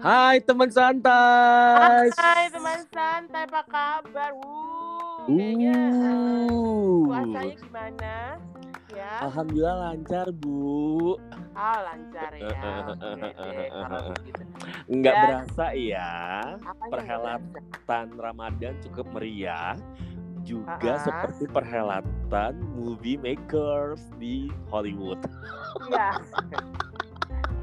Hai teman santai. Hai teman santai, apa kabar? Wuh, kayaknya uh, puasanya gimana? Ya. Alhamdulillah lancar bu. Ah lancar ya. Nggak Dan- berasa ya. Perhelatan Ramadan cukup meriah. Juga Ah-ah. seperti perhelatan movie makers di Hollywood. Iya.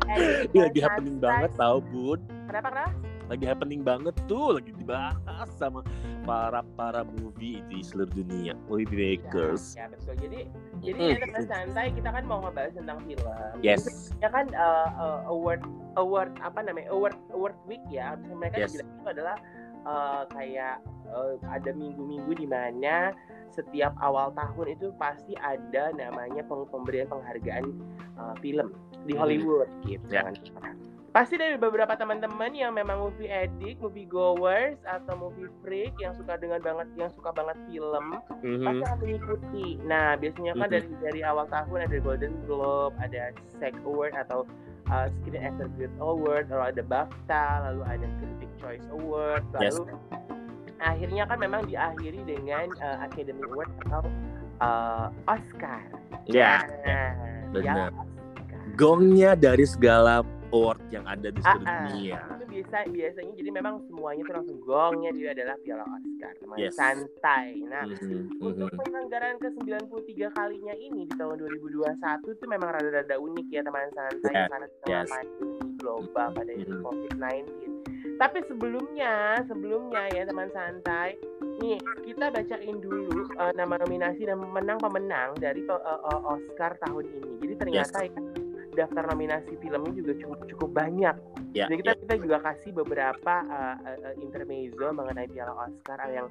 Ini lagi happening banget tau bun. Kenapa kenapa? Lagi happening banget tuh. Lagi dibahas sama para para movie di seluruh dunia. Movie makers. Ya, ya, betul. Jadi jadi ya teman santai kita kan mau ngebahas tentang film. Yes. Ya kan uh, uh, award award apa namanya award award week ya. Mereka Yes. bilang itu adalah uh, kayak uh, ada minggu-minggu di mana setiap awal tahun itu pasti ada namanya pemberian penghargaan uh, film di Hmm. Hollywood gitu Ya. kan. Pasti dari beberapa teman-teman yang memang movie addict, movie goers atau movie freak yang suka dengan banget yang suka banget film Mhm. pasti akan mengikuti. Nah, biasanya kan Mhm. dari dari awal tahun ada Golden Globe, ada SAG Award atau uh, Screen Actor Guild Award, lalu ada BAFTA, lalu ada Critic Choice Award, Yes. lalu akhirnya kan memang diakhiri dengan uh, Academy Award atau uh, Oscar. Ya. Nah, benar. ya. Gongnya dari segala award yang ada di seluruh ah. dunia. Itu biasa biasanya jadi memang semuanya itu langsung gongnya dia adalah Piala Oscar, teman Yes. santai. Nah, Mhm, Untuk mhm. penyelenggaraan ke-93 kalinya ini di tahun 2021 itu memang rada-rada unik ya teman santai Yes, karena kita yes. pandemi global pada Mhm. COVID-19. Tapi sebelumnya, sebelumnya ya teman santai, nih kita bacain dulu uh, nama nominasi dan pemenang-pemenang dari uh, uh, Oscar tahun ini. Jadi ternyata ya, daftar nominasi filmnya juga cukup cukup banyak. Ya, Jadi kita ya. kita juga kasih beberapa uh, uh, intermezzo mengenai Piala Oscar yang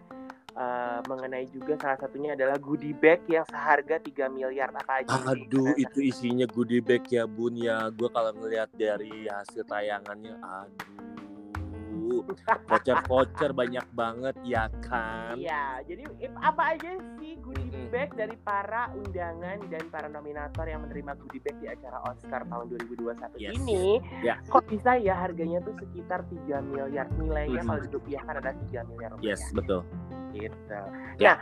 uh, mengenai juga salah satunya adalah goodie bag yang seharga 3 miliar apa aja. Aduh, itu isinya goodie bag ya bun ya. Gue kalau ngelihat dari hasil tayangannya, aduh, voucher-voucher banyak banget ya kan. Iya, jadi apa aja sih goodie bag dari para undangan dan para nominator yang menerima goodie bag di acara Oscar tahun 2021 Yes. ini? Ya. Kok bisa ya harganya tuh sekitar 3 miliar nilainya Mhm. kalau dirupiahkan ada 3 miliar rupiah. Yes, betul. gitu. Ya. Nah,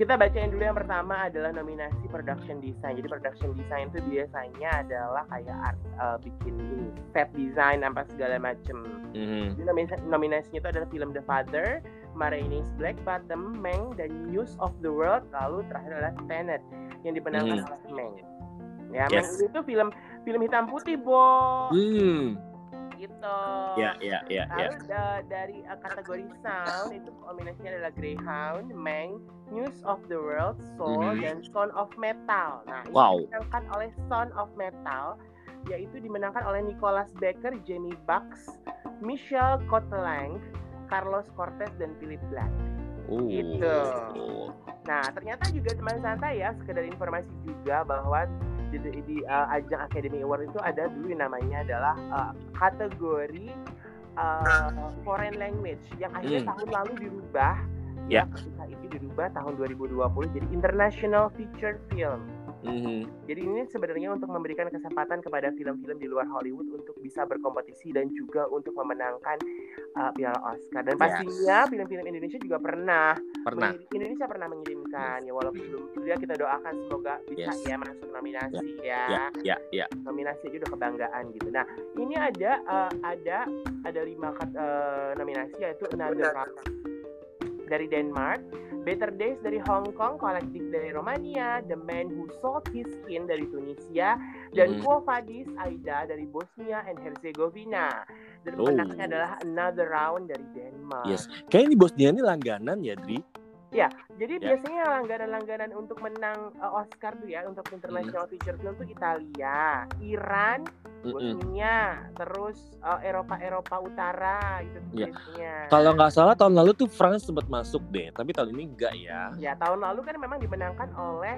kita bacain dulu yang pertama adalah nominasi production design. Jadi production design itu biasanya adalah kayak art, eh, bikin ini, set design apa segala macem. Mhm. Jadi nomina- nominasinya itu adalah film The Father, Ma Rainey's Black Bottom, Meng, dan News of the World. Lalu terakhir adalah Tenet yang dimenangkan Mhm. oleh Meng. Ya, Yes. Meng itu film film hitam putih, Bo. Hmm. Gitu. Ya, ya, ya, ya. Lalu da- dari uh, kategori sound itu nominasinya adalah Greyhound, Meng, News of the World, Soul, Mhm. dan Son of Metal. Nah, ini Wow. dimenangkan oleh Son of Metal, yaitu dimenangkan oleh Nicholas Becker, Jamie Bucks, Michelle Cotelang, Carlos Cortez, dan Philip Black. Oh. Gitu. Nah, ternyata juga teman santai ya, sekedar informasi juga bahwa di, di- di, uh, ajang Academy Award itu ada dulu yang namanya adalah uh, kategori uh, foreign language yang akhirnya Hmm. tahun lalu dirubah. Ya. ketika itu dirubah tahun 2020 jadi International Feature Film. Mhm. Jadi ini sebenarnya untuk memberikan kesempatan kepada film-film di luar Hollywood untuk bisa berkompetisi dan juga untuk memenangkan uh, Piala Oscar. Dan Yes. pastinya film-film Indonesia juga pernah Pernah. Indonesia pernah mengirimkan ya walaupun belum ya kita doakan semoga bisa Yes. ya masuk nominasi ya. Ya, ya, ya. nominasi aja udah kebanggaan gitu nah ini ada eh, ada ada lima eh, nominasi yaitu Another Round dari Denmark Better Days dari Hong Kong, Collective dari Romania, The Man Who Sold His Skin dari Tunisia, dan Mhm. Quo Vadis Aida dari Bosnia and Herzegovina. Dan Oh. pemenangnya adalah Another Round dari Denmark. Yes. Kayak ini Bosnia ini langganan ya, Dri? Jadi Ya. biasanya langganan-langganan untuk menang uh, Oscar tuh ya untuk international feature film tuh Italia, Iran. Bosnia, terus uh, Eropa-Eropa Utara gitu tuh Ya. biasanya. Kalau nggak salah tahun lalu tuh France sempat masuk deh, tapi tahun ini enggak ya. Ya tahun lalu kan memang dimenangkan oleh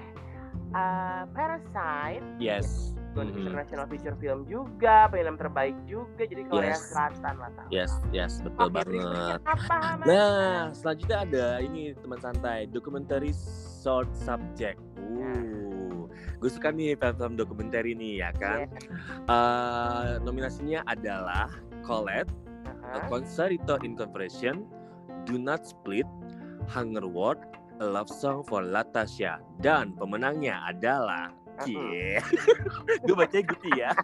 uh, Parasite, Yes. buat Mhm. international feature film juga, film terbaik juga, jadi Korea Yes. Selatan lah tahu. Yes, yes, betul berikutnya banget. apa? Mas? Nah, selanjutnya ada ini teman santai, documentary short subject. Ya. Uh, gue suka nih film-film dokumenter ini ya kan. Ya. Eh, nominasinya adalah Colette, A Ah. Concerto in Conversion, Do Not Split, Hunger Word, A Love Song for Latasha. Dan pemenangnya adalah. Cie. Gue bacanya gitu ya.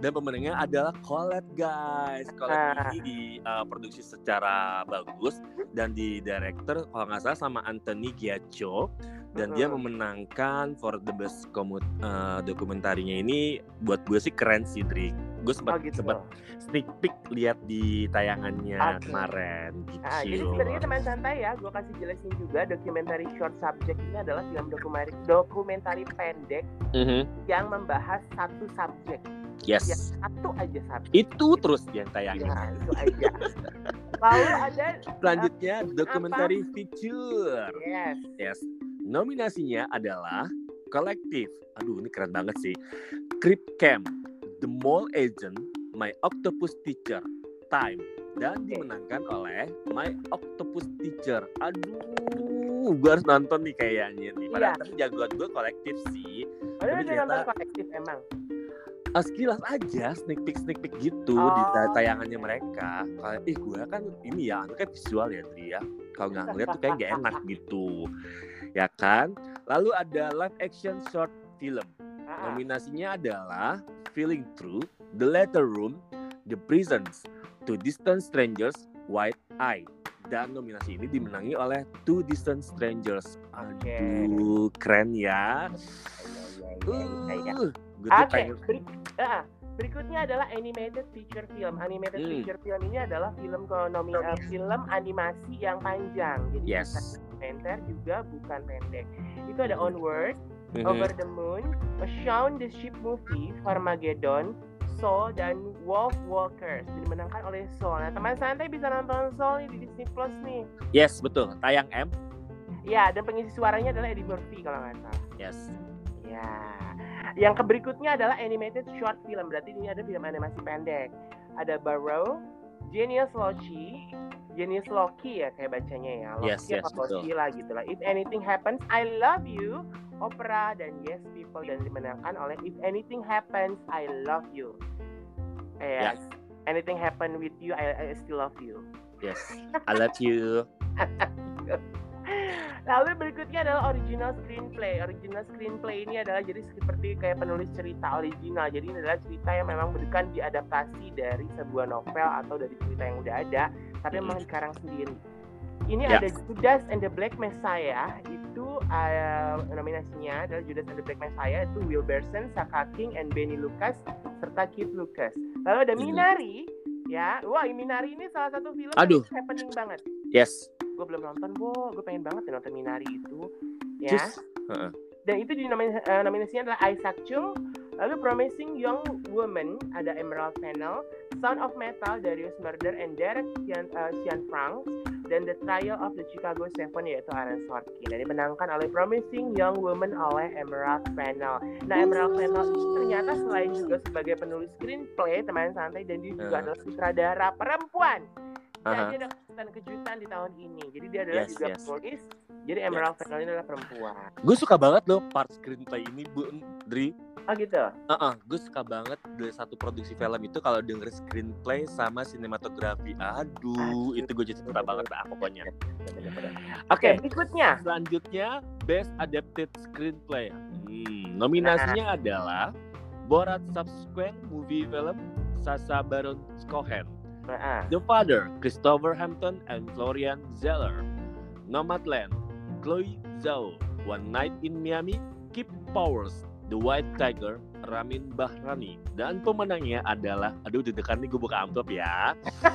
Dan pemenangnya adalah Colette guys. Colette Ah. ini diproduksi secara bagus dan di director kalau nggak salah sama Anthony Giaccio dan dia memenangkan for the best komu- eh, dokumentarinya ini buat gue sih keren sih Dri. Gue Oh sempat gitu. sempat sneak peek lihat di tayangannya Oke. kemarin gitu. Ah, jadi sebenarnya teman santai ya, gue kasih jelasin juga dokumentari short subject ini adalah film dokumentari dokumentari pendek Mhm. yang membahas satu subjek, Yes. ya satu aja subjek. Itu terus yang tayangin. Ya, itu aja. Lalu ada Selanjutnya dokumentari feature. yes, Yes. Nominasinya adalah Kolektif. Aduh, ini keren banget sih. Crip Camp, The Mall Agent, My Octopus Teacher, Time, dan dimenangkan oleh My Octopus Teacher. Aduh, gue harus nonton nih kayaknya nih. Padahal Iya. tapi jagoan gue kolektif sih. Ada Tapi ternyata- kolektif emang. Ah, sekilas aja sneak peek sneak peek gitu Oh. di ta- tayangannya mereka. Kayak ih gue kan ini ya, anaknya visual ya Dri ya. Kalau nggak ngeliat tuh kayak gak enak gitu. Ya kan? Lalu ada live action short film. Ah. Nominasinya adalah Feeling True, The Letter Room, The Prisons, To Distant Strangers, White Eye. Dan nominasi ini dimenangi oleh Two Distant Strangers. Oke. Aduh, keren ya. Iya, iya, iya. Uh, gue tuh Oke, pengen ah, berikutnya adalah animated feature film. Animated Hmm. feature film ini adalah film nomi film animasi yang panjang. Jadi Yes. Dokumenter juga bukan pendek. Itu ada. Onward, Mhm. Over the Moon, A Shaun the Sheep Movie, Farmageddon, Soul dan Wolf Walkers dimenangkan oleh Soul. Nah teman santai bisa nonton Soul nih di Disney Plus nih. Yes, betul. Tayang M. Ya dan pengisi suaranya adalah Eddie Murphy kalau nggak salah. Yes. Ya. Yang keberikutnya adalah animated short film. Berarti ini ada film animasi pendek. Ada Barrow, Genius Loki, Genius Loki ya kayak bacanya ya. Loki Yes, yes, apa Loki lah gitu lah. If Anything Happens, I Love You, Opera dan Yes People dan dimenangkan oleh If Anything Happens, I Love You. Eh, Ya. Anything Happen with You, I, I Still Love You. Yes. I love you. Lalu berikutnya adalah original screenplay. Original screenplay ini adalah jadi seperti kayak penulis cerita original. Jadi ini adalah cerita yang memang bukan diadaptasi dari sebuah novel atau dari cerita yang udah ada, tapi memang dikarang sendiri. Ini Ya. ada Judas and the Black Messiah. Itu uh, nominasinya adalah Judas and the Black Messiah itu Will Berson, Saka King, and Benny Lucas serta Keith Lucas. Lalu ada. Minari. Ya, wah Minari ini salah satu film Aduh. yang happening banget Yes. Gue belum nonton bo gue pengen banget ya nonton Minari itu ya Just. Heeh. dan itu di nomin eh, nominasinya adalah Isaac Chung lalu Promising Young Woman ada Emerald Fennell Sound of Metal Darius Murder and Derek Sian, eh, Sian Frank dan The Trial of the Chicago Seven yaitu Aaron Sorkin dan dimenangkan oleh Promising Young Woman oleh Emerald Fennell nah Emerald Fennell ini ternyata selain juga sebagai penulis screenplay teman santai dan dia juga Uh. adalah sutradara perempuan Aha. jadi ada kejutan-kejutan di tahun ini. Jadi dia adalah Yes, juga yes. penulis. Jadi Emerald Fennell ini adalah perempuan. Gue suka banget loh part screenplay ini, Bu Dri. Oh gitu. Uh gue suka banget dari satu produksi film itu kalau denger screenplay sama sinematografi. Aduh, itu gue jadi suka banget lah pokoknya. Oke, Oke, berikutnya. selanjutnya Best Adapted Screenplay. Hmm, nominasinya adalah Borat Subsequent Movie Film Sasa Baron Cohen. Nah, The Father, Christopher Hampton and Florian Zeller. Nomadland, Chloe Zhao. One Night in Miami, Keep Powers. The White Tiger, Ramin Bahrani. Dan pemenangnya adalah, aduh deg-degan nih gue buka amplop ya.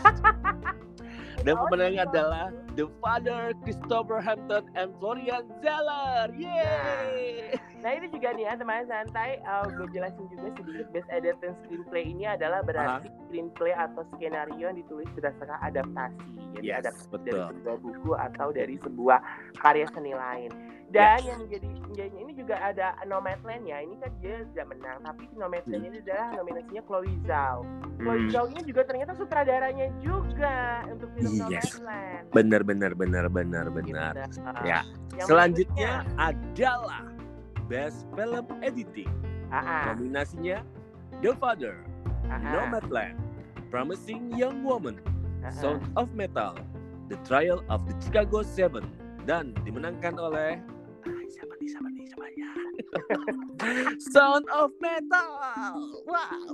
Dan Oh, pemenangnya iya. adalah The Father, Christopher Hampton and Florian Zeller. Yeay! nah ini juga nih ya teman santai. gue jelasin juga sedikit best adapted screenplay ini adalah berarti screenplay atau skenario yang ditulis berdasarkan adaptasi. Jadi Yes, adaptasi dari betul. sebuah buku atau dari sebuah karya seni lain. Dan yang menjadi menjadi ini juga ada Nomadland ya. Ini kan dia tidak menang, tapi Nomadland Hmm. ini adalah nominasinya Chloe Zhao. Chloe Hmm. Zhao ini juga ternyata sutradaranya juga untuk film Yes. Nomadland. Bener, bener, bener, bener, bener. Gitu. Ya. Yang Selanjutnya adalah Best Film Editing. ah, ah, Nominasinya The Father, ah, ah. Nomadland, Promising Young Woman, Ah, Sound of Metal, The Trial of the Chicago Seven, dan dimenangkan oleh Ah, siapa nih siapa nih siapa ya? Sound of Metal. Wow.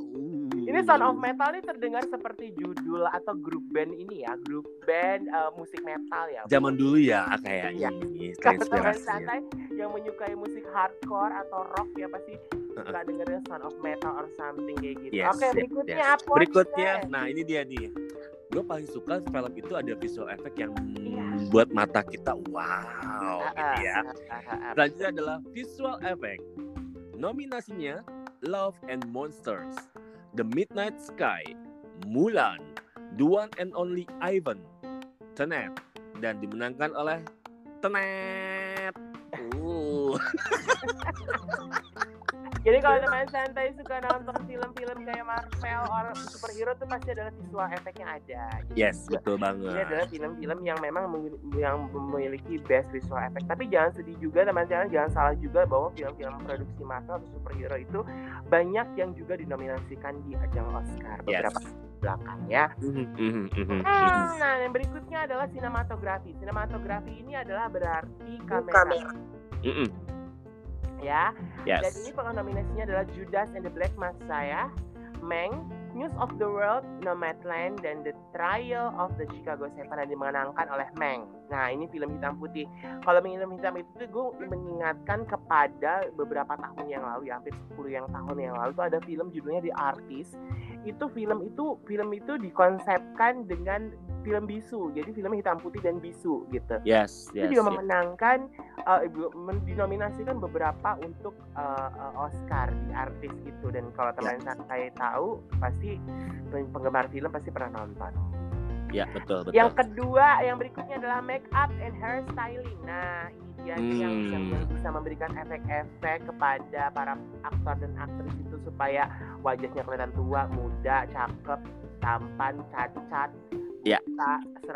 Ini Sound of Metal ini terdengar seperti judul atau grup band ini ya, grup band eh, musik metal ya. Zaman dulu ya kayak Iya. ini Kalau teman santai yang menyukai musik hardcore atau rock ya pasti suka dengerin Sound of Metal or something kayak gitu. Yes, Oke, yes, berikutnya yes. apa? Berikutnya, nah ini dia nih. Gue paling suka film itu ada visual effect yang Iya. buat mata kita wow Ah, gitu ya. Selanjutnya adalah visual effect. Nominasinya Love and Monsters, The Midnight Sky, Mulan, The One and Only Ivan, Tenet, dan dimenangkan oleh Tenet. Uh. Jadi kalau teman santai suka nonton film-film kayak Marvel or superhero tuh pasti adalah visual efeknya ada. Jadi Yes, juga betul Ini banget. adalah film-film yang memang yang memiliki best visual effect. Tapi jangan sedih juga teman-teman, jangan salah juga bahwa film-film produksi Marvel atau superhero itu banyak yang juga dinominasikan di ajang Oscar Yes. beberapa belakang ya. Mhm, mhm, mhm, Hmm, nah, yang berikutnya adalah sinematografi. Sinematografi ini adalah berarti kamera, Mhm, ya. Dan Yes. ini pengnominasinya adalah Judas and the Black Messiah, Meng, News of the World, Nomadland, dan The Trial of the Chicago Seven yang dimenangkan oleh Meng. Nah ini film hitam putih. Kalau film hitam itu gue mengingatkan kepada beberapa tahun yang lalu ya, hampir 10 yang tahun yang lalu tuh ada film judulnya The Artist. Itu film itu film itu dikonsepkan dengan film bisu. Jadi film hitam putih dan bisu gitu Yes, itu yes. juga yes. memenangkan uh, men- dinominasikan beberapa untuk uh, uh, Oscar di artis itu dan kalau teman saya tahu pasti pen- penggemar film pasti pernah nonton. Ya, betul, betul. Yang kedua, yang berikutnya adalah make up and hair styling. Nah, ini dia yang, Hmm. yang, bisa memberikan efek-efek kepada para aktor dan aktris itu supaya wajahnya kelihatan tua, muda, cakep, tampan, cacat, Ya.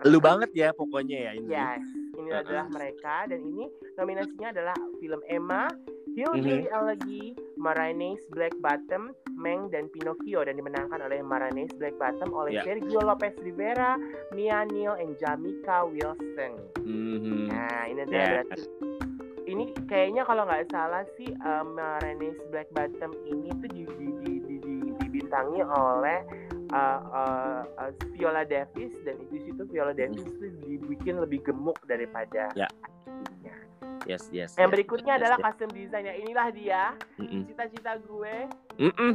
Lu banget ya pokoknya ya ini. Yes, ini Uh-uh. adalah mereka dan ini nominasinya adalah film Emma, Hillbilly Mhm. Elegy, Marraines Black Bottom, Meng dan Pinocchio dan dimenangkan oleh Marraines Black Bottom oleh Ya. Sergio Lopez Rivera, Mia Neal, and Jamika Wilson. Mhm. Nah, ini adalah Ya. berarti ini kayaknya kalau nggak salah sih um, Marraines Black Bottom ini tuh di, di, di, di, di- dibintangi oleh uh, uh, uh, Viola Davis dan di situ Viola Davis tuh dibikin lebih gemuk daripada Ya. Yes, yes. Yang yes, berikutnya yes, adalah yes. custom design ya. Inilah dia cita-cita gue. Mm-mm.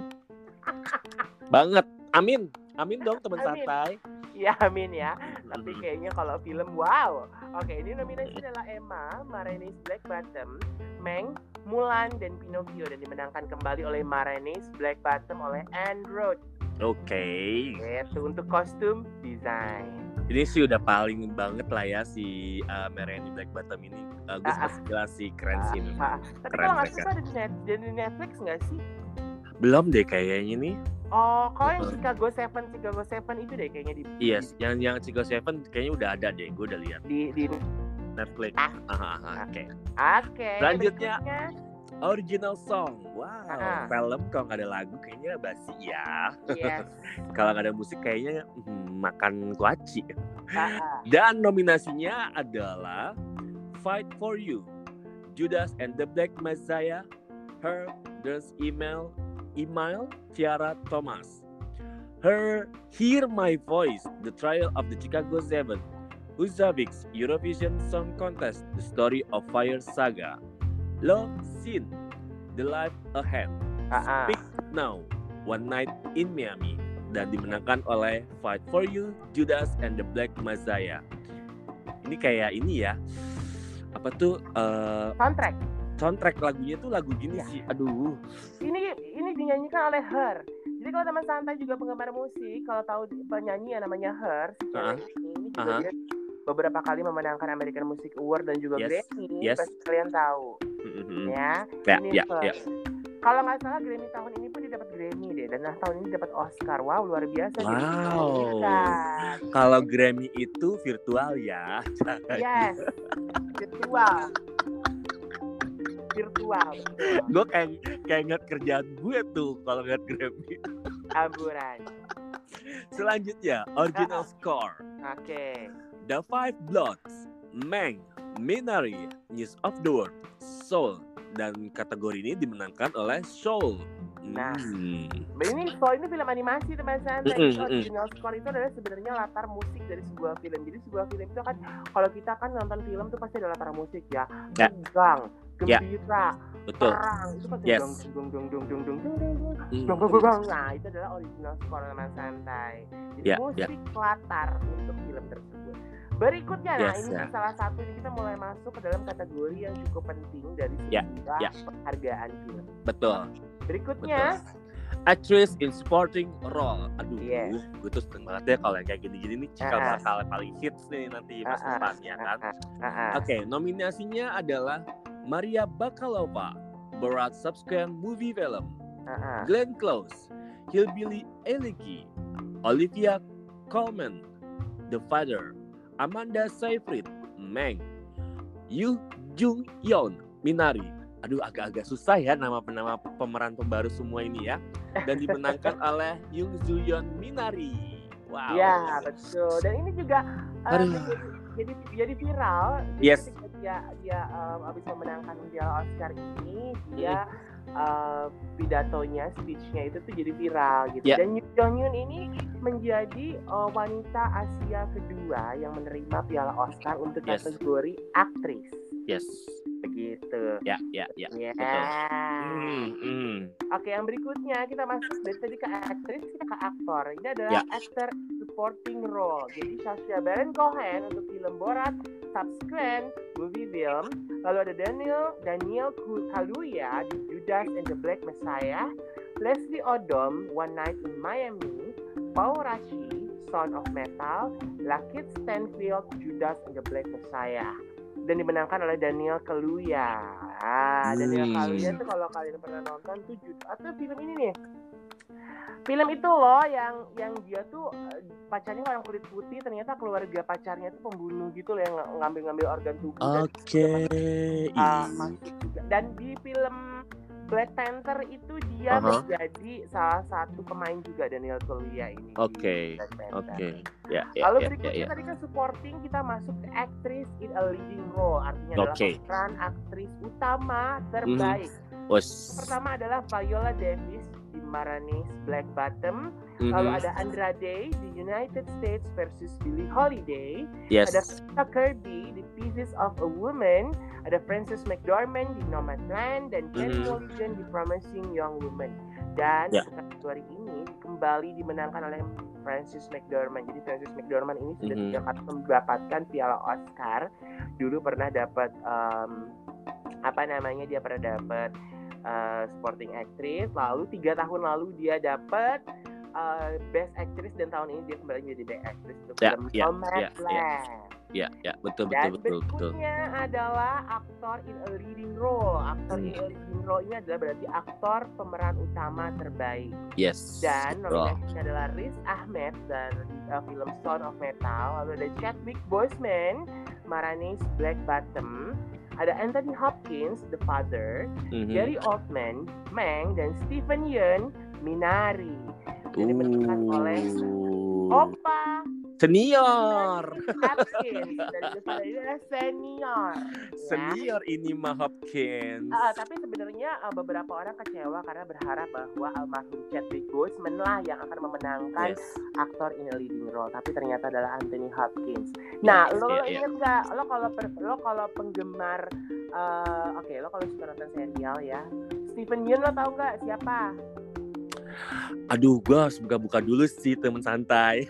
Banget. Amin. Amin dong teman Amin. santai. Ya amin ya. Tapi kayaknya kalau film wow. Oke, ini nominasi adalah Emma, Marraines Black Bottom, Meng, Mulan dan Pinocchio dan dimenangkan kembali oleh Marraines Black Bottom oleh Road. Oke. Itu untuk kostum design. Ini sih udah paling banget lah ya si uh, Mereni Black Bottom ini. Uh, gue Ah, ah. suka jelas sih keren sih. memang. Ah, Tapi Keren kalau nggak salah ada di, net, di Netflix nggak sih? Belum deh kayaknya nih. Oh, kalau yang. Chicago Seven, Chicago Seven itu deh kayaknya di Yes, yang yang Chico Seven kayaknya udah ada deh. Gue udah lihat di, di Netflix. Ah. Aha, aha, Oke. Oke. Selanjutnya. berikutnya. Original song. Wow. Ah. Film kalau nggak ada lagu kayaknya basi ya. Yes. Kalau nggak ada musik kayaknya hmm, makan kuaci. Ah. Dan nominasinya adalah Fight for You, Judas and the Black Messiah, Her, There's Email, Email, Tiara Thomas. Her, Hear My Voice, The Trial of the Chicago Seven, Uzabik's Eurovision Song Contest, The Story of Fire Saga, Love Scene, The Life Ahead, Ah, ah. Speak Now, One Night in Miami, dan dimenangkan oleh Fight for You, Judas and the Black Messiah. Ini kayak ini ya, apa tuh eh, Soundtrack. soundtrack lagunya tuh lagu gini Ya. sih, aduh. Ini ini dinyanyikan oleh Her. Jadi kalau teman santai juga penggemar musik, kalau tahu penyanyi yang namanya Her, cewek ini, juga dia beberapa kali memenangkan American Music Award dan juga Yes. Grammy. Yes. Pasti kalian tahu, Mhm. ya. Ya, ya, ya. Kalau nggak salah Grammy tahun ini pun dia dapat Grammy deh, dan nah, tahun ini dapat Oscar. Wow, luar biasa. Wow. Oscar. Kalau Grammy itu virtual ya. Yes, virtual. Virtual. gue kayak kayak ingat kerjaan gue tuh kalau ngeliat Grammy. Amburan. Selanjutnya, original score. Oke. The Five Bloods, Meng, Minari, News of the World, Soul, dan kategori ini dimenangkan oleh Soul. Nah. Hmm. Ini soal ini film animasi teman santai. Mm-mm, Itu mm-mm. original score itu adalah sebenarnya latar musik dari sebuah film. Jadi sebuah film itu kan kalau kita kan nonton film tuh pasti ada latar musik ya. Ya. Tegang, Ya. gembira, betul. perang. Itu pasti Yes. dong dong dong dong dong dong dong dong dong. Hmm. Dong. Nah, itu adalah original score teman santai. Jadi Ya, musik latar untuk film tersebut. Berikutnya, nah Yes, ini ya. salah satu kita mulai masuk ke dalam kategori yang cukup penting dari Ya, sebuah ya. penghargaan film. Betul. Berikutnya, Betul. Actress in supporting role. Aduh, Yes. gue tuh seneng banget ya kalau yang kayak gini-gini nih cikal Ah, ah. bakal paling hits nih nanti masa Ah, ah, depan ya kan. ah, ah, ah. Oke, nominasinya adalah Maria Bakalova, Borat Subsequent Movie Film, ah, ah. Glenn Close, Hillbilly Elegy, Olivia Colman, The Father, Amanda Seyfried, Meng, Yu Jung Yeon, Minari. Aduh, agak-agak susah ya nama-nama pemeran pembaru semua ini ya. Dan dimenangkan oleh Yung Joo Yeon Minari. Wow. Iya betul. Dan ini juga uh, jadi, jadi jadi viral. Jadi Yes. ketika dia dia um, habis memenangkan piala Oscar ini dia uh, pidatonya, speechnya itu tuh jadi viral gitu. Ya. Dan Yoo Jong Yoon ini menjadi uh, wanita Asia kedua yang menerima piala Oscar untuk Yes. kategori aktris. Yes. Begitu. Ya, ya, ya. Ya. Betul. Hmm, hmm. Oke, yang berikutnya kita masuk dari tadi ke aktris, kita ke aktor. Ini adalah Ya. actor supporting role. Jadi Sacha Baron Cohen untuk film Borat, Subsequent, movie film. Lalu ada Daniel Daniel Kaluuya di Judas and the Black Messiah, Leslie Odom One Night in Miami, Paul Rashi Son of Metal, Lakeith Stanfield Judas and the Black Messiah. Dan dimenangkan oleh Daniel Kaluuya. Ah, Daniel Hmm. Kaluuya tuh kalau kalian pernah nonton tuh jud- atau film ini nih. Film itu loh yang yang dia tuh eh, pacarnya orang kulit putih ternyata keluarga pacarnya tuh pembunuh gitu loh yang ng- ngambil-ngambil organ tubuh dan Oke. uh, Ih. masuk juga. Dan di film Black Panther itu dia Aha. menjadi salah satu pemain juga Daniel Kaluuya ini. Oke. Oke. Ya, ya, Lalu ya, berikutnya ya, ya. tadi kan supporting kita masuk ke actress in a leading role artinya adalah Oke. Mhm. peran aktris utama terbaik. Wes. Pertama adalah Viola Davis Maranis Black Bottom, lalu Mhm. ada Andra Day di United States versus Billie Holiday, Yes. ada Rita Kirby di Pieces of a Woman, ada Frances McDormand di Nomadland dan Ken Mhm. Mulligan di Promising Young Woman. Dan Ya. untuk kategori ini kembali dimenangkan oleh Frances McDormand. Jadi Frances McDormand ini sudah Mhm. tiga kali mendapatkan piala Oscar. Dulu pernah dapat em, apa namanya dia pernah dapat uh, supporting actress. Lalu tiga tahun lalu dia dapat uh, best actress dan tahun ini dia kembali menjadi best actress untuk Ya, film ya, Nomadland. ya, Ya, ya, betul, Dan betul, betul, betul. adalah aktor in a leading role. Aktor in a leading role ini adalah berarti aktor pemeran utama terbaik. Yes. Dan nominasinya adalah Riz Ahmed dan uh, film Son of Metal. Lalu ada Chadwick Boseman, Maranis Black Bottom. Ada Anthony Hopkins, The Father. Mhm. Gary Oldman, Meng, dan Stephen Yeun, Minari. Jadi oleh Opa senior. Hopkins. Adalah senior. ya. Senior ini mah Hopkins. Ah, tapi sebenarnya ah, beberapa orang kecewa karena berharap bahwa almarhum Chadwick Boseman lah yang akan memenangkan Yes. aktor in a leading role tapi ternyata adalah Anthony Hopkins. Nah, Yes, lo iya, iya. inget nggak? Lo kalau lo kalau penggemar, eh, oke, lo kalau suka nonton serial ya, Stephen Yeun lo tau nggak siapa? Aduh, gua harus buka-buka dulu sih teman santai.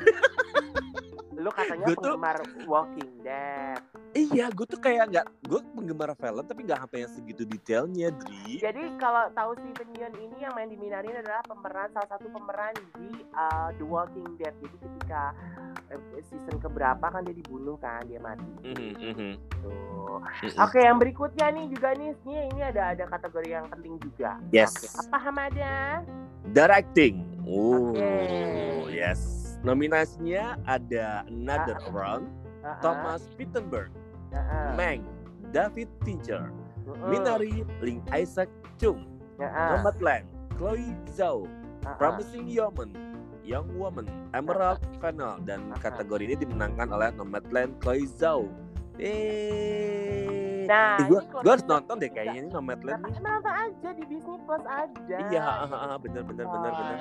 Lo katanya Gua tuh- penggemar Walking Dead. iya, gue tuh kayak nggak, gue penggemar film tapi nggak sampai yang segitu detailnya, Dri. Jadi kalau tahu Stephen Yeun ini yang main di Minari ini adalah pemeran salah satu pemeran di uh, The Walking Dead. Jadi ketika season keberapa kan dia dibunuh kan dia mati. Tuh. mhm. Oke, yang berikutnya nih juga nih, ini ini ada ada kategori yang penting juga. Yes. Oke, Apa Hamada? Directing. Oh, Oke. yes. Nominasinya ada Another Ah, ah. Round, Uh-uh, Thomas Wittenberg, uh-uh, Meng, David Fincher, uh-uh, Minari, Ling Isaac Chung, uh-uh, Nomadland, Chloe Zhao, uh-uh, Promising Young, Young Woman, Emerald Fennel dan kategori ini dimenangkan oleh Nomadland Chloe Zhao. Eh, Nah, gue harus nonton deh kayaknya ini Nomadland nih. Emang nonton aja di Disney Plus aja. Iya, bener bener bener bener.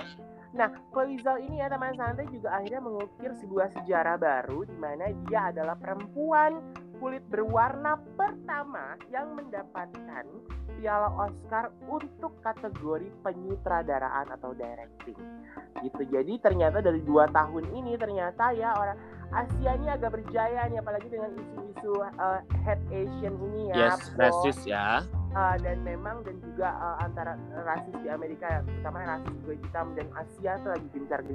Nah, Chloe Zhao ini ya teman santai juga akhirnya mengukir sebuah sejarah baru di mana dia adalah perempuan kulit berwarna pertama yang mendapatkan piala Oscar untuk kategori penyutradaraan atau directing. Gitu. Jadi ternyata dari dua tahun ini ternyata ya orang Asia ini agak berjaya nih apalagi dengan isu-isu uh, head Asian ini ya. Yes, rasis ya. Uh, dan memang dan juga uh, antara rasis di Amerika terutama rasis kulit hitam dan Asia tuh lagi gencar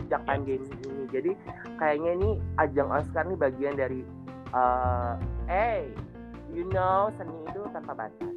sejak pandemi ini. Jadi kayaknya ini ajang Oscar nih bagian dari uh, eh you know seni itu tanpa batas.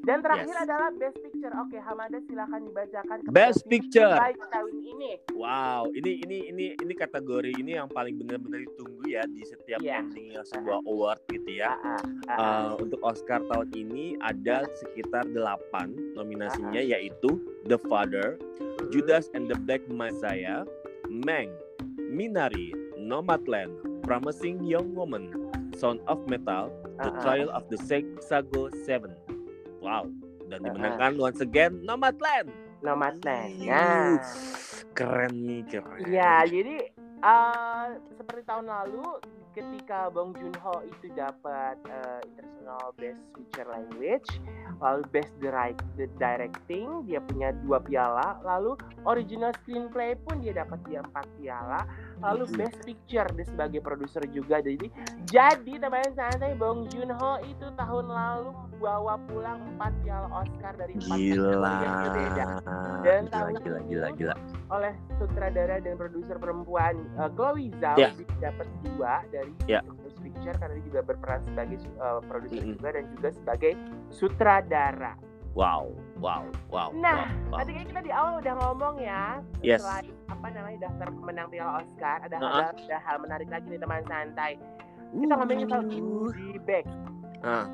Dan terakhir Yes. adalah Best Picture. Oke, Hamada silakan dibacakan Best Picture. terbaik tahun ini. Wow, ini ini ini ini kategori ini yang paling benar-benar ditunggu ya di setiap Iya. ending sebuah award gitu ya. Ah, ah, ah, ah. Uh, untuk Oscar tahun ini ada sekitar 8 nominasinya yaitu The Father, Judas and the Black Messiah, Mank, Minari, Nomadland, Promising Young Woman, Sound of Metal, The ah. Trial of the Chicago Seven. Wow, dan Ah, dimenangkan once again Nomadland. Nomadland. Yuh, Nah. Keren nih, keren. Iya, jadi eh, seperti tahun lalu ketika Bong Joon Ho itu dapat eh, International Best Feature Language, lalu Best Direct, the Directing dia punya dua piala, lalu Original Screenplay pun dia dapat dia empat piala, lalu Mhm. Best Picture dia sebagai produser juga. Jadi jadi teman santai Bong Joon Ho itu tahun lalu bawa pulang empat piala Oscar dari empat Gila. kategori yang berbeda Gila, Dan tahun gila, ini- gila, gila. oleh sutradara dan produser perempuan uh, Chloe Zhao Ya. Dia dapat dua dari Ya. Best Picture karena dia juga berperan sebagai uh, produser Mm-mm. juga dan juga sebagai sutradara. Wow, wow, wow. Nah, wow, wow. Tadi kan kita di awal udah ngomong ya Yes. selain apa namanya daftar pemenang Piala Oscar ada Uh-uh. hal ada hal menarik lagi nih teman santai. Kita ngomongin soal Uh. goodie bag Ah,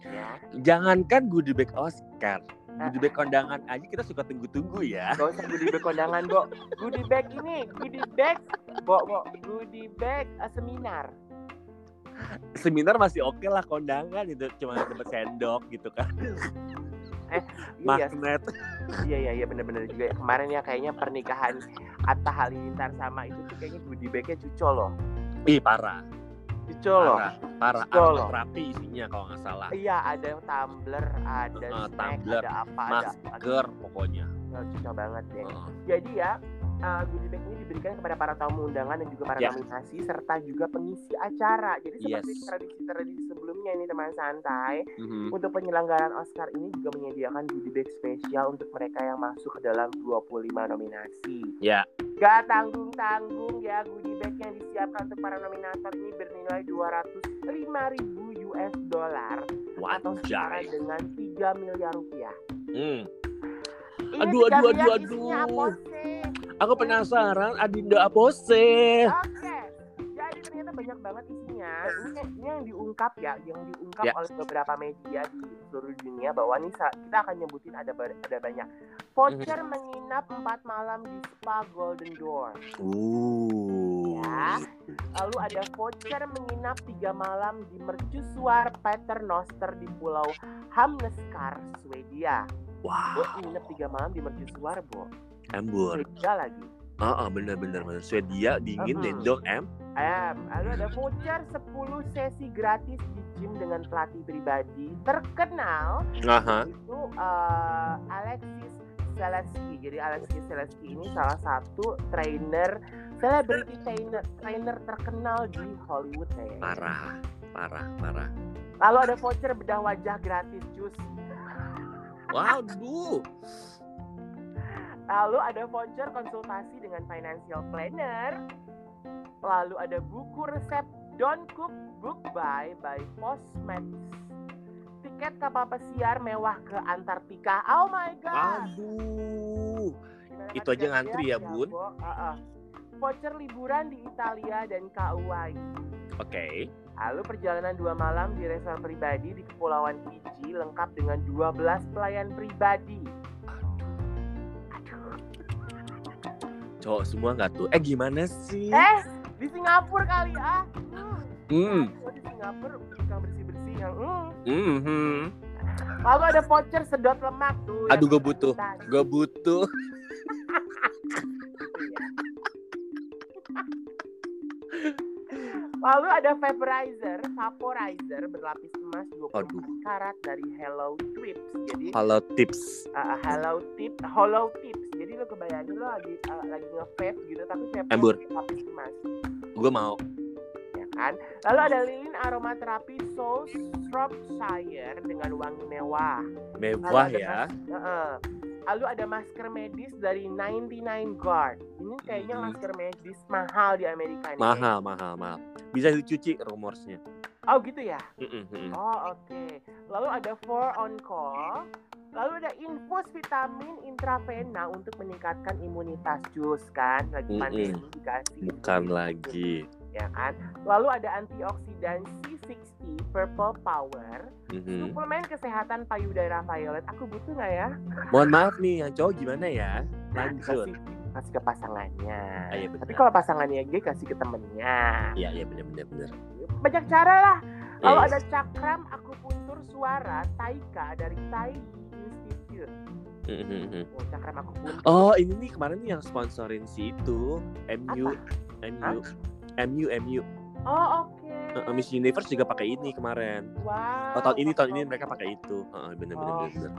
ya. jangankan goodie bag Oscar. Goodie bag kondangan aja kita suka tunggu-tunggu ya. Gak usah goodie bag kondangan, Bo. Goodie bag ini, goodie bag, Bo, Bo, goodie bag uh, seminar. Seminar masih oke lah kondangan itu cuma dapat sendok gitu kan, Iya, magnet. Iya iya iya bener-bener juga ya. kemarin ya kayaknya pernikahan Atta Halilintar sama itu tuh kayaknya goodie bagnya cucol loh. Ih parah, Cucol loh. parah, parah. Aromaterapi isinya kalau nggak salah. Iya ada tumbler, ada Uh, snack, tumbler, ada apa, ada Masker pokoknya. ada cucol banget deh. Uh, Jadi ya uh, goodie bag ini diberikan kepada para tamu undangan dan juga para Ya. nominasi serta juga pengisi acara. Jadi seperti Yes. Sebelumnya ini teman santai mhm. untuk penyelenggaraan Oscar ini juga menyediakan goodie bag spesial untuk mereka yang masuk ke dalam 25 nominasi. Ya, Gak tanggung-tanggung ya goodie bag yang disiapkan untuk para nominator ini bernilai 205.000 US dollar atau setara dengan 3 miliar rupiah. Hmm. Ini Aduh, 3 aduh, aduh, aduh. Aku penasaran Adinda Apose. Oke, ternyata banyak banget isinya. Ini, ini yang diungkap ya, yang diungkap Ya. oleh beberapa media di seluruh dunia bahwa nih kita akan nyebutin ada ada banyak. Voucher Mhm. menginap 4 malam di Spa Golden Door. Uh. Ya. Lalu ada voucher menginap tiga malam di mercusuar Paternoster di Pulau Hamneskar, Swedia. Wow, nginep tiga malam di mercusuar, Bo. embur. Swedia lagi. Ah, ah, bener bener bener. Swedia dingin Uh-uh. deh dong, em. Em, lalu ada voucher 10 sesi gratis di gym dengan pelatih pribadi terkenal Aha. itu eh, Alexis Selesky. Jadi Alexis Selesky ini salah satu trainer celebrity trainer trainer terkenal di Hollywood kayaknya. Parah, parah, parah. Lalu ada voucher bedah wajah gratis cus. Waduh. Lalu ada voucher konsultasi dengan financial planner. Lalu ada buku resep Don't Cook Book Buy by Postmates. Tiket kapal pesiar mewah ke Antartika. Oh my god. Aduh. Gimana itu aja ngantri ya, ya, Bun? Bo? Uh-uh. Voucher liburan di Italia dan Kauai. Oke. Lalu perjalanan dua malam di resort pribadi di Kepulauan Fiji lengkap dengan 12 pelayan pribadi. Cowok semua nggak tuh? Eh gimana sih? Eh, di Singapura kali ah. Hmm. Oh, di Singapura tukang bersih-bersih yang hmm. Mhm. Lalu ada voucher sedot lemak tuh. Aduh, yang gue butuh. Gue butuh. Lalu ada vaporizer, vaporizer berlapis emas 24 Aduh. karat dari Hello Tips. Jadi Halo tips. uh, Hello Tip, Hollow Tips. Jadi lo kebayangin lo lagi uh, lagi nge-vape gitu tapi vape Embur. berlapis emas, Gue mau. ya kan? Lalu ada lilin aromaterapi Soul Shropshire dengan wangi mewah. Mewah Lalu ya. mas- Heeh. Lalu ada masker medis dari 99 Guard. Ini kayaknya Mhm. masker medis mahal di Amerika nih. Mahal, mahal, mahal. Bisa dicuci rumorsnya. Oh gitu ya? Mm-mm. Oh oke. Lalu ada four on call. Lalu ada infus vitamin intravena untuk meningkatkan imunitas jus kan lagi pandemi dikasih Bukan lagi. ya kan. Lalu ada antioksidan C60 Purple Power, Mhm. suplemen kesehatan payudara violet. Aku butuh nggak ya? Mohon maaf nih, yang cowok gimana ya? Lanjut. Kasih kasih ke pasangannya. Ah, iya, benar. Tapi kalau pasangannya gay kasih ke temennya. Iya, iya benar-benar benar. Banyak cara lah. Lalu Iya. ada cakram akupuntur suara Taika dari Tai Mhm, mhm. Oh. Oh, ini nih kemarin nih yang sponsorin si itu MU MU MU MU Oh, oke. Uh, Miss Universe juga pakai ini kemarin. Wow. Oh, tahun ini tahun ini mereka pakai itu. Heeh, benar-benar Oke. benar.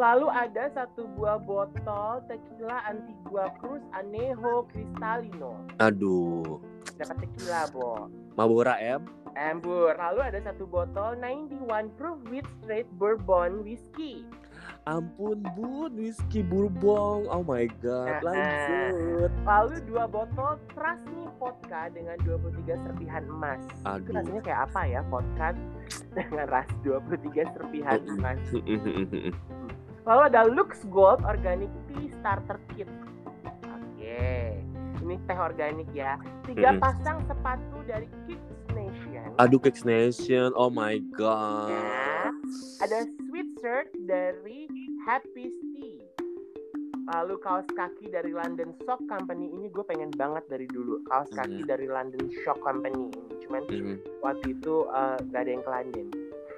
Lalu ada satu buah botol tequila Antigua Cruz Anejo Cristalino. Aduh, Dapat tequila, Bo. Mabora M. Embur. Lalu ada satu botol 91 proof with straight bourbon whiskey. Ampun bun, whisky bourbon. Oh my god, lanjut. Lalu dua botol Trasmi vodka dengan 23 serpihan emas. Itu Aduh. rasanya kayak apa ya vodka dengan ras 23 serpihan emas. Lalu ada Lux Gold Organic Tea Starter Kit. Oke, ini teh organik ya. Tiga pasang sepatu dari Kicks Nation. Aduh, Kicks Nation. Oh my Ya. god. Ada sweatshirt dari Happy Tea. Lalu kaos kaki dari London Sock Company ini gue pengen banget dari dulu kaos kaki Mhm. dari London Sock Company ini. Cuman Mhm. waktu itu eh, gak ada yang ke London.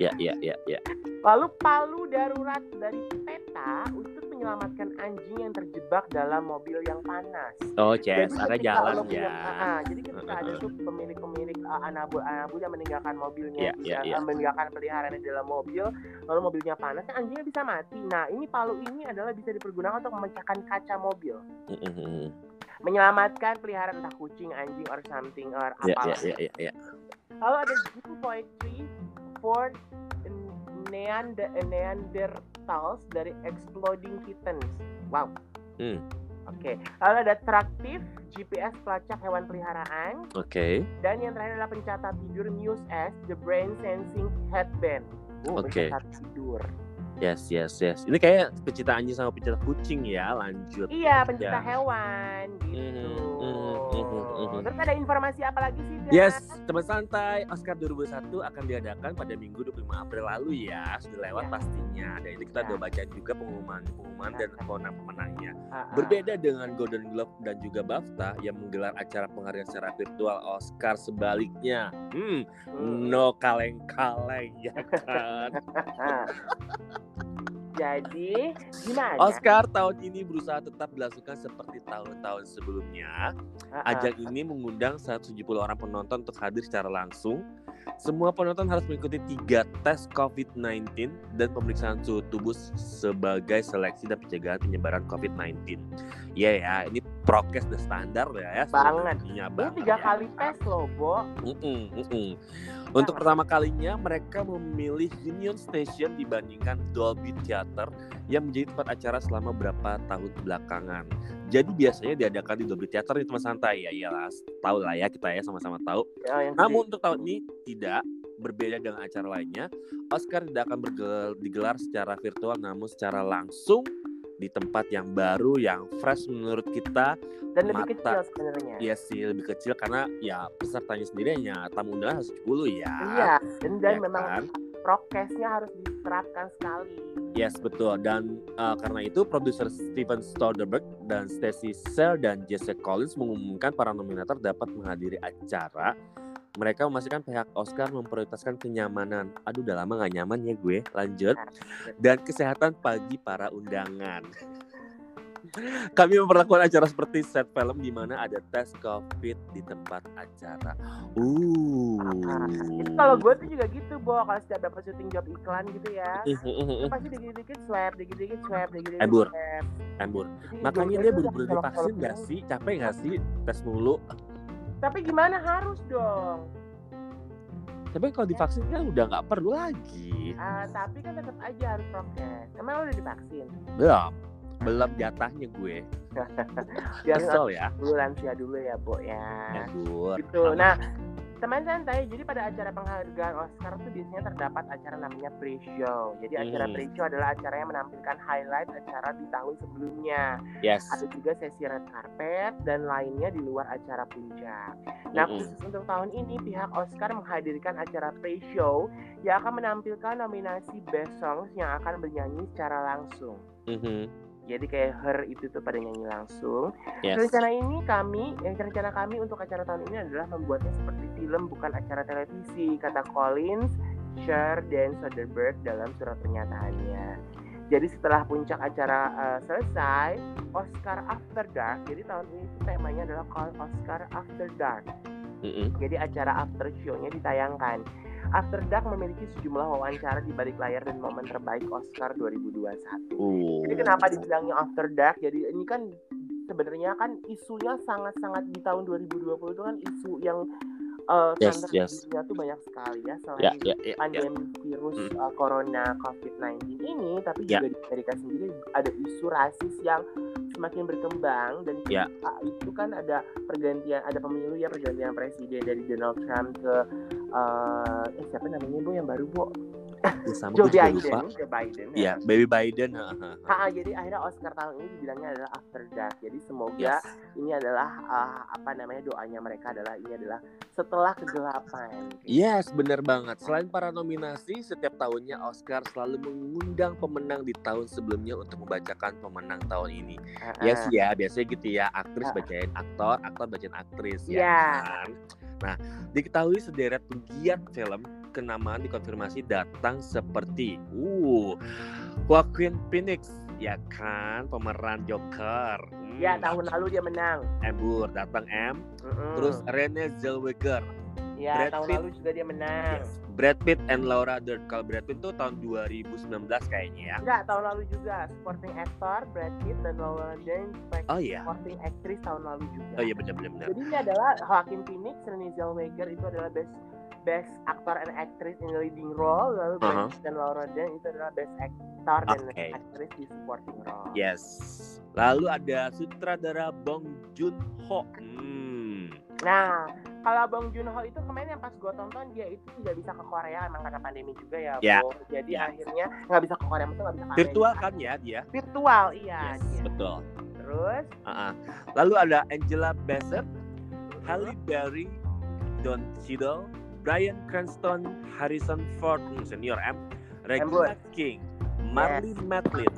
Ya, ya, ya, ya. Lalu palu darurat dari PETA untuk menyelamatkan anjing yang terjebak dalam mobil yang panas. Oh, Jadi ada jalan lo punya- ya. Ah, ah, jadi ketika ada tuh pemilik-pemilik uh, anabul-anabul yang meninggalkan mobilnya, Iya, iya, bisa- iya. uh, meninggalkan peliharaannya di dalam mobil, lalu mobilnya panas, kan anjingnya bisa mati. Nah, ini palu ini adalah bisa dipergunakan untuk memecahkan kaca mobil, Mhm. menyelamatkan peliharaan entah kucing, anjing, or something, or Ya, apa. ya, ya, ya, ya. Lalu ada buku poetry for Neander Neanderthals dari Exploding Kittens. Wow. Hmm. Oke. Lalu ada traktif GPS pelacak hewan peliharaan Oke. dan yang terakhir adalah pencatat tidur Muse S The Brain Sensing Headband. Oh, Oke. pencatat tidur. Yes, yes, yes. Ini kayak pecinta anjing sama pecinta kucing ya. Lanjut. Iya, pencinta Ya. hewan gitu. Mhm, mhm, mhm. Terus ada informasi apa lagi sih? Dan? Yes, teman santai. Oscar 2021 akan diadakan pada Minggu 25 April lalu ya. Sudah lewat Ya. pastinya. Dan itu kita Ya. udah baca juga pengumuman pengumuman dan Ya. pemenang-pemenangnya. Ah, ah. Berbeda dengan Golden Globe dan juga BAFTA yang menggelar acara penghargaan secara virtual Oscar sebaliknya. Hmm, Hmm. no kaleng-kaleng ya kan. Jadi gimana? Oscar tahun ini berusaha tetap dilangsungkan seperti tahun-tahun sebelumnya. Ajang ini mengundang 170 orang penonton untuk hadir secara langsung. Semua penonton harus mengikuti tiga tes COVID-19 dan pemeriksaan suhu tubuh sebagai seleksi dan pencegahan penyebaran COVID-19. Iya ya, ini prokes dan standar ya. ya Banget. Ini tiga ya. kali tes loh, Bo. Mm-mm, mm-mm. Untuk pertama kalinya mereka memilih Union Station dibandingkan Dolby Theater yang menjadi tempat acara selama beberapa tahun belakangan. Jadi biasanya diadakan di Dolby Theater di tempat santai ya, iyalah tahu lah ya kita ya sama-sama tahu. Ya, Namun untuk tahun ini tidak berbeda dengan acara lainnya. Oscar tidak akan bergel- digelar secara virtual namun secara langsung di tempat yang baru yang fresh menurut kita dan lebih mata. kecil sebenarnya. Iya sih lebih kecil karena ya pesertanya sendiri hanya tamu undangan 110 ya. Iya, dan, dan Ya memang kan? prokesnya harus diterapkan sekali. Yes betul dan uh, karena itu produser Steven Soderbergh dan Stacy Sell dan Jesse Collins mengumumkan para nominator dapat menghadiri acara. Mereka memastikan pihak Oscar memprioritaskan kenyamanan. Aduh udah lama gak nyaman ya gue. Lanjut. Dan kesehatan bagi para undangan. Kami memperlakukan acara seperti set film di mana ada tes COVID di tempat acara. Uh. Itu kalau gue tuh juga gitu, Bo. Kalau setiap dapat syuting job iklan gitu ya, pasti dikit-dikit swab, dikit-dikit swab, dikit-dikit Embur. Embur. Makanya dia bener-bener kalau- divaksin gak sih? Capek gak sih tes mulu? Tapi gimana harus dong? Tapi kalau divaksin kan udah nggak perlu lagi. Ah, tapi kan tetap aja harus prokes. Emang lo udah divaksin? Belum. Belum jatahnya gue. Kesel ya. dulu lansia dulu ya, Bo ya. Embur. Gitu. Nah, teman santai. Jadi pada acara penghargaan Oscar tuh biasanya terdapat acara namanya pre-show. Jadi acara Hmm. pre-show adalah acara yang menampilkan highlight acara di tahun sebelumnya. Yes. Ada juga sesi red carpet dan lainnya di luar acara puncak. Nah, Mm-mm. khusus untuk tahun ini pihak Oscar menghadirkan acara pre-show yang akan menampilkan nominasi Best Songs yang akan bernyanyi secara langsung. Mhm. Jadi kayak Her itu tuh pada nyanyi langsung. Yes. Rencana ini kami, yang rencana kami untuk acara tahun ini adalah membuatnya seperti film bukan acara televisi, kata Collins, Cher, dan Soderbergh dalam surat pernyataannya. Jadi setelah puncak acara eh, selesai, Oscar After Dark. Jadi tahun ini temanya adalah called Oscar After Dark. Mhm. Jadi acara after show-nya ditayangkan. After Dark memiliki sejumlah wawancara di balik layar dan momen terbaik Oscar 2021. Uh. Jadi kenapa dibilangnya After Dark? Jadi ini kan sebenarnya kan isunya sangat-sangat di tahun 2020 itu kan isu yang uh, Yes, yes. dunia tuh banyak sekali ya selain ya, ya, ya. pandemi virus Hmm. uh, corona COVID-19 ini, tapi Ya. juga di Amerika sendiri ada isu rasis yang semakin berkembang dan ketika itu kan ada pergantian ada pemilu ya pergantian presiden dari Donald Trump ke uh, eh siapa namanya bu yang baru bu Ya, sama Joe Biden lupa. Joe Biden Iya, Baby Biden. ha, ha, ha. Ha, jadi akhirnya Oscar tahun ini dibilangnya adalah After Dark. Jadi semoga Yes. ini adalah uh, apa namanya doanya mereka adalah ini adalah setelah kegelapan. Yes, bener banget. Selain para nominasi, setiap tahunnya Oscar selalu mengundang pemenang di tahun sebelumnya untuk membacakan pemenang tahun ini. Ha-ha. Ya sih ya, biasanya gitu ya. Aktris Ah. bacain aktor, aktor bacain aktris Iya. ya kan. Nah, diketahui sederet penggiat film kenamaan dikonfirmasi datang seperti uh Joaquin Phoenix ya kan pemeran Joker. Hmm, Ya tahun lalu dia menang. Embur datang M. Mm-mm. Terus Renee Zellweger, ya Brad tahun Pitt. lalu juga dia menang. yes. Brad Pitt and Laura Dern. Kalau Brad Pitt tuh tahun 2019 kayaknya ya. Enggak, tahun lalu juga supporting actor Brad Pitt dan Laura Dern Oh iya. supporting actress tahun lalu juga. Oh iya benar-benar. benar. Jadi ini adalah Joaquin Phoenix, Renee Zellweger itu adalah best best actor and actress in leading role, lalu Uh-huh. Pitt dan Laura Dern itu adalah best actor dan Oke. actress di supporting role. Yes. Lalu ada sutradara Bong Joon Ho. Hmm. Nah, kalau Bong Joon Ho itu kemarin yang pas gue tonton dia itu tidak bisa ke Korea emang karena pandemi juga ya, Ya. Bo. Jadi Ya. akhirnya nggak bisa ke Korea, maksudnya nggak bisa ke Virtual kan ya dia? Virtual, iya. Yes, dia. betul. Terus, Ah-ah. Lalu ada Angela Bassett, Halle Berry, Don Cheadle, Bryan Cranston, Harrison Ford hmm, senior M, Regina King, Marley Matlin,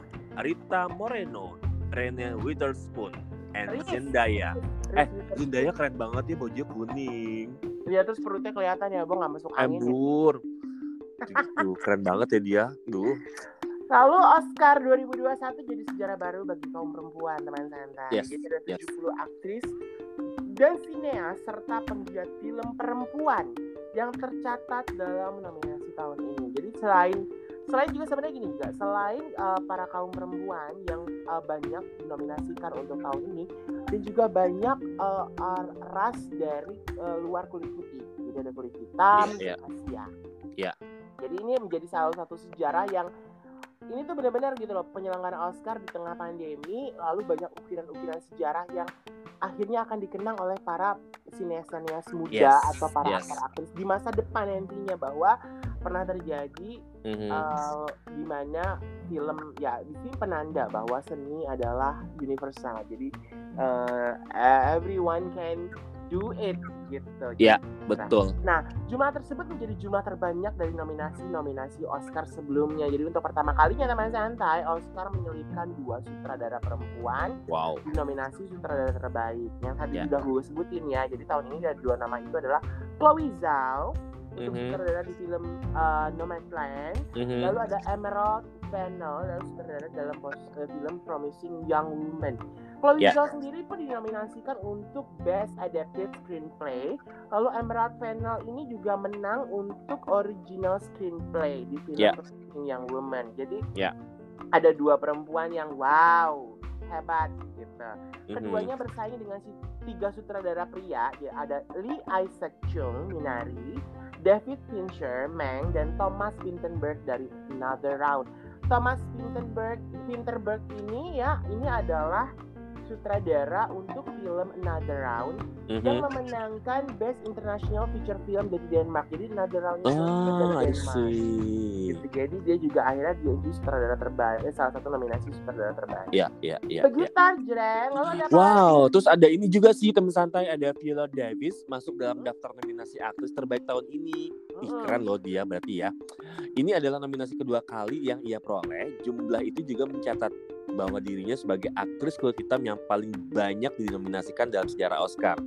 Rita Moreno, Renee Witherspoon, and Riz. Zendaya. Eh, terus, Zendaya keren banget ya bajunya kuning. ya terus perutnya kelihatan ya, Bong nggak masuk angin. ya. Embur. Duh, keren banget ya dia. Duh. Lalu Oscar 2021 jadi sejarah baru bagi kaum perempuan teman santai. Yes, Jadi ada yes. 70 aktris dan sineas serta penggiat film perempuan yang tercatat dalam nominasi tahun ini. Jadi selain selain juga sebenarnya gini juga selain uh, para kaum perempuan yang uh, banyak dinominasikan untuk tahun ini dan juga banyak uh, uh, ras dari uh, luar kulit putih. Jadi ada kulit hitam, Iya, Asia. Iya. Jadi ini menjadi salah satu sejarah yang ini tuh benar-benar gitu loh penyelenggaraan Oscar di tengah pandemi lalu banyak ukiran-ukiran sejarah yang akhirnya akan dikenang oleh para sineas-sineas muda Yes, atau para yes. aktor-aktris di masa depan nantinya bahwa pernah terjadi Mhm. uh, di mana film ya di sini penanda bahwa seni adalah universal jadi uh, everyone can do it gitu. Iya. Betul. Nah, jumlah tersebut menjadi jumlah terbanyak dari nominasi-nominasi Oscar sebelumnya. Jadi untuk pertama kalinya teman santai, Oscar menyelipkan dua sutradara perempuan Wow. di nominasi sutradara terbaik. Yang tadi Ya. udah gue sebutin ya. Jadi tahun ini ada dua nama itu adalah Chloe Zhao untuk Mhm. sutradara di film uh, Nomadland. Mhm. Lalu ada Emerald Fennell lalu sutradara dalam pos- eh, film Promising Young Woman. Chloe Ya. Zhao sendiri pun dinominasikan untuk Best Adapted Screenplay. Lalu Emerald Fennell ini juga menang untuk Original Screenplay di film Ya. Promising Young Woman. Jadi Ya. ada dua perempuan yang wow hebat gitu. Mhm. Keduanya bersaing dengan si tiga sutradara pria, ya ada Lee Isaac Chung Minari, David Fincher Meng dan Thomas Vinterberg dari Another Round. Thomas Vinterberg Vinterberg ini ya ini adalah sutradara untuk film Another Round yang Mhm. memenangkan Best International Feature Film dari Denmark. Jadi Another Round itu Ah, sutradara I Denmark. Gitu. Jadi dia juga akhirnya dia itu sutradara terbaik, eh, salah satu nominasi sutradara terbaik. Iya, iya, iya. Begitu iya. Lalu ada Wow, terus ada ini juga sih teman santai ada Viola Davis masuk dalam daftar nominasi aktris terbaik tahun ini. Ih, Mm-mm. keren loh dia berarti ya. Ini adalah nominasi kedua kali yang ia peroleh. Jumlah itu juga mencatat bahwa dirinya sebagai aktris kulit hitam yang paling banyak dinominasikan dalam sejarah Oscar.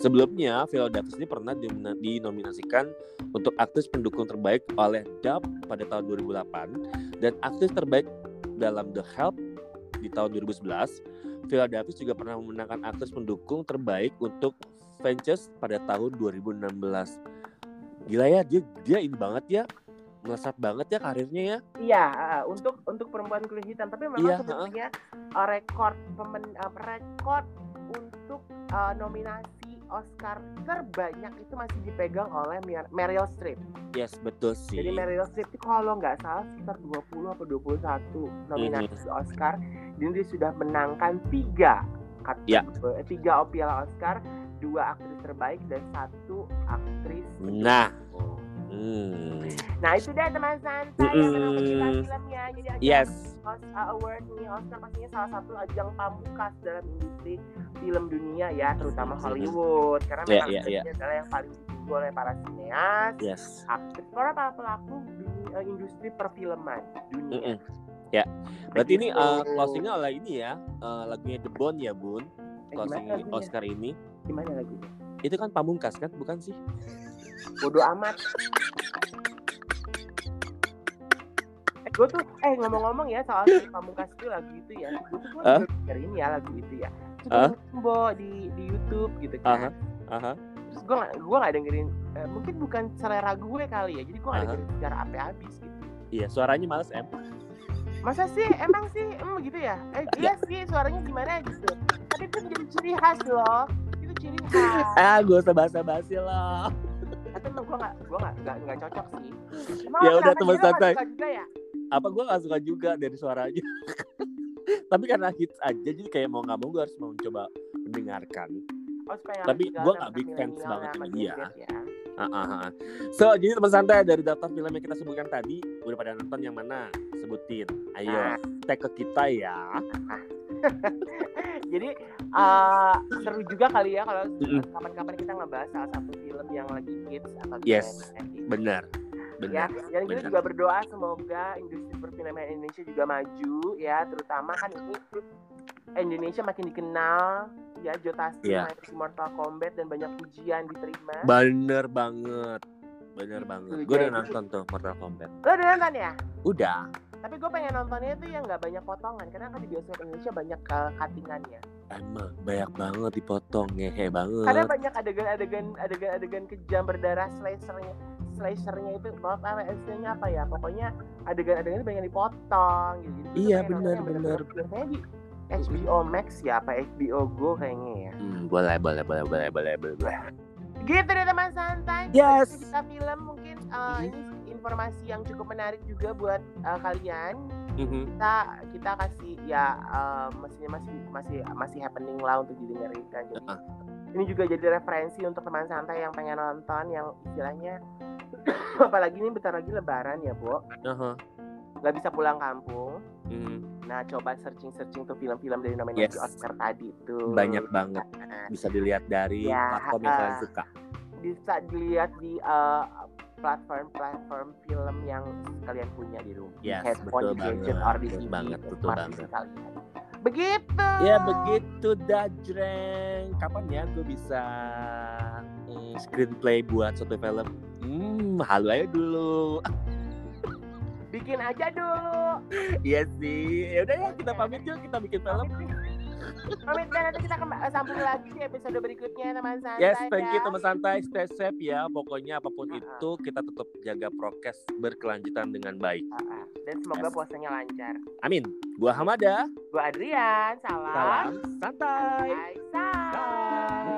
Sebelumnya, Viola Davis ini pernah dinominasikan untuk aktris pendukung terbaik oleh Dove pada tahun 2008 dan aktris terbaik dalam The Help di tahun 2011. Viola Davis juga pernah memenangkan aktris pendukung terbaik untuk Ventures pada tahun 2016. Gila ya, dia dia ini banget ya, melesat banget ya karirnya ya. Iya, uh, untuk untuk perempuan kulit hitam. Tapi memang Iya, sebenarnya uh, rekor pemen, uh, rekor untuk uh, nominasi Oscar terbanyak itu masih dipegang oleh Mer- Meryl Streep. Yes, betul sih. Jadi Meryl Streep itu kalau nggak salah sekitar 20 atau 21 nominasi Mhm. Oscar. Dan dia sudah menangkan tiga Ya. kategori, eh, tiga piala Oscar, dua aktris terbaik dan satu aktris. Nah. Hmm. Nah itu dia teman santai yang menang Mm-mm. pencipta filmnya. Jadi ajang Yes. Os- uh, award nih Oscar pastinya salah satu ajang pamungkas dalam industri film dunia ya, terutama Mhm. Hollywood. Karena Ya, memang ya, ini ya. adalah yang paling ditunggu oleh para sineas, Yes. aktris, para para pelaku dunia, eh, industri perfilman dunia. Mm-mm. Ya. Berarti ini Begitu. uh, closingnya oleh ini ya, uh, lagunya The Bond ya Bun. Eh, Closing lagunya? Oscar ini. Gimana lagunya? Itu kan pamungkas kan, bukan sih? Bodoh amat. Eh, gue tuh, eh ngomong-ngomong ya soal pamungkas itu lagu itu ya, gue tuh gue dengerin ya lagu itu ya. Terus Bo di di YouTube gitu kan. Aha. Terus gue gak, gue gak dengerin, eh, mungkin bukan selera gue kali ya, jadi gue gak Aha. dengerin secara ape habis gitu. Iya, suaranya males em. Masa sih, emang sih, em gitu ya? Eh iya sih, suaranya gimana gitu. Tapi itu menjadi ciri khas loh. Itu ciri khas. Ah, gue usah basa-basi lah. Tapi emang gue gak, gue gak, gak, gak cocok sih. Ya udah, teman santai. ya? Apa gue gak suka juga dari suaranya. Tapi karena hits aja, jadi kayak mau nggak mau gue harus mau mencoba mendengarkan. Oh, Tapi kan nggak big fans banget sama sama dia. Ya. Ah, ah. So, jadi teman santai dari daftar film yang kita sebutkan tadi, udah pada nonton yang mana? Sebutin. Ayo, Nah. tag ke kita ya. Jadi eh, seru juga kali ya kalau kapan-kapan kita ngebahas salah satu film yang lagi hits atau Yes. Benar. ya Benar. dan kita juga berdoa semoga industri perfilman Indonesia juga maju ya terutama kan ini Indonesia makin dikenal ya Iya. main di Mortal Kombat dan banyak pujian diterima Bener banget. Bener banget. Gue udah Jadi- nonton tuh Mortal Kombat. lo udah nonton ya Udah. Tapi gue pengen nontonnya tuh yang nggak banyak potongan karena kan di bioskop Indonesia banyak uh, cuttingannya Emang banyak banget dipotong ngehe banget. karena banyak adegan-adegan adegan-adegan kejam berdarah slashernya slashernya itu apa apa istilahnya apa ya pokoknya adegan-adegan banyak dipotong gitu gue Iya, benar, biasanya di HBO Max ya apa HBO Go kayaknya ya Hmm, boleh, boleh, boleh, boleh, boleh, boleh. Gitu deh teman santai Yes. kita film mungkin uh, ini informasi yang cukup menarik juga buat uh, kalian Mhm. kita kita kasih ya uh, mestinya masih masih masih happening lah untuk didengerin kan jadi Ah. ini juga jadi referensi untuk teman santai yang pengen nonton yang istilahnya apalagi ini bentar lagi lebaran ya bu Aha. nggak bisa pulang kampung Mhm. Nah, coba searching-searching tuh film-film dari nominasi Yes. Oscar tadi tuh. Banyak banget. Nah, Bisa dilihat dari Ya, platform yang uh, kalian suka. bisa dilihat di uh, platform-platform film yang kalian punya di rumah. Di Yes, handphone, betul di gadget, banget, or di TV, banget, di betul banget. Kalian. Begitu. Ya begitu Dajreng. Kapan ya gue bisa mm, screenplay buat suatu film? Hmm, halu aja dulu. Bikin aja dulu. Iya sih. Ya udah ya kita pamit yuk kita bikin film. Pamit dan nanti kita sambung lagi di episode berikutnya teman santai. Yes, thank you ya. teman santai, stay safe ya. Pokoknya apa pun Uh-uh. itu kita tetap jaga prokes berkelanjutan dengan baik. Ah. Dan semoga Yes. puasanya lancar. Amin. Gua Hamada. Gua Adrian, salam. Salam santai. Bye. Bye.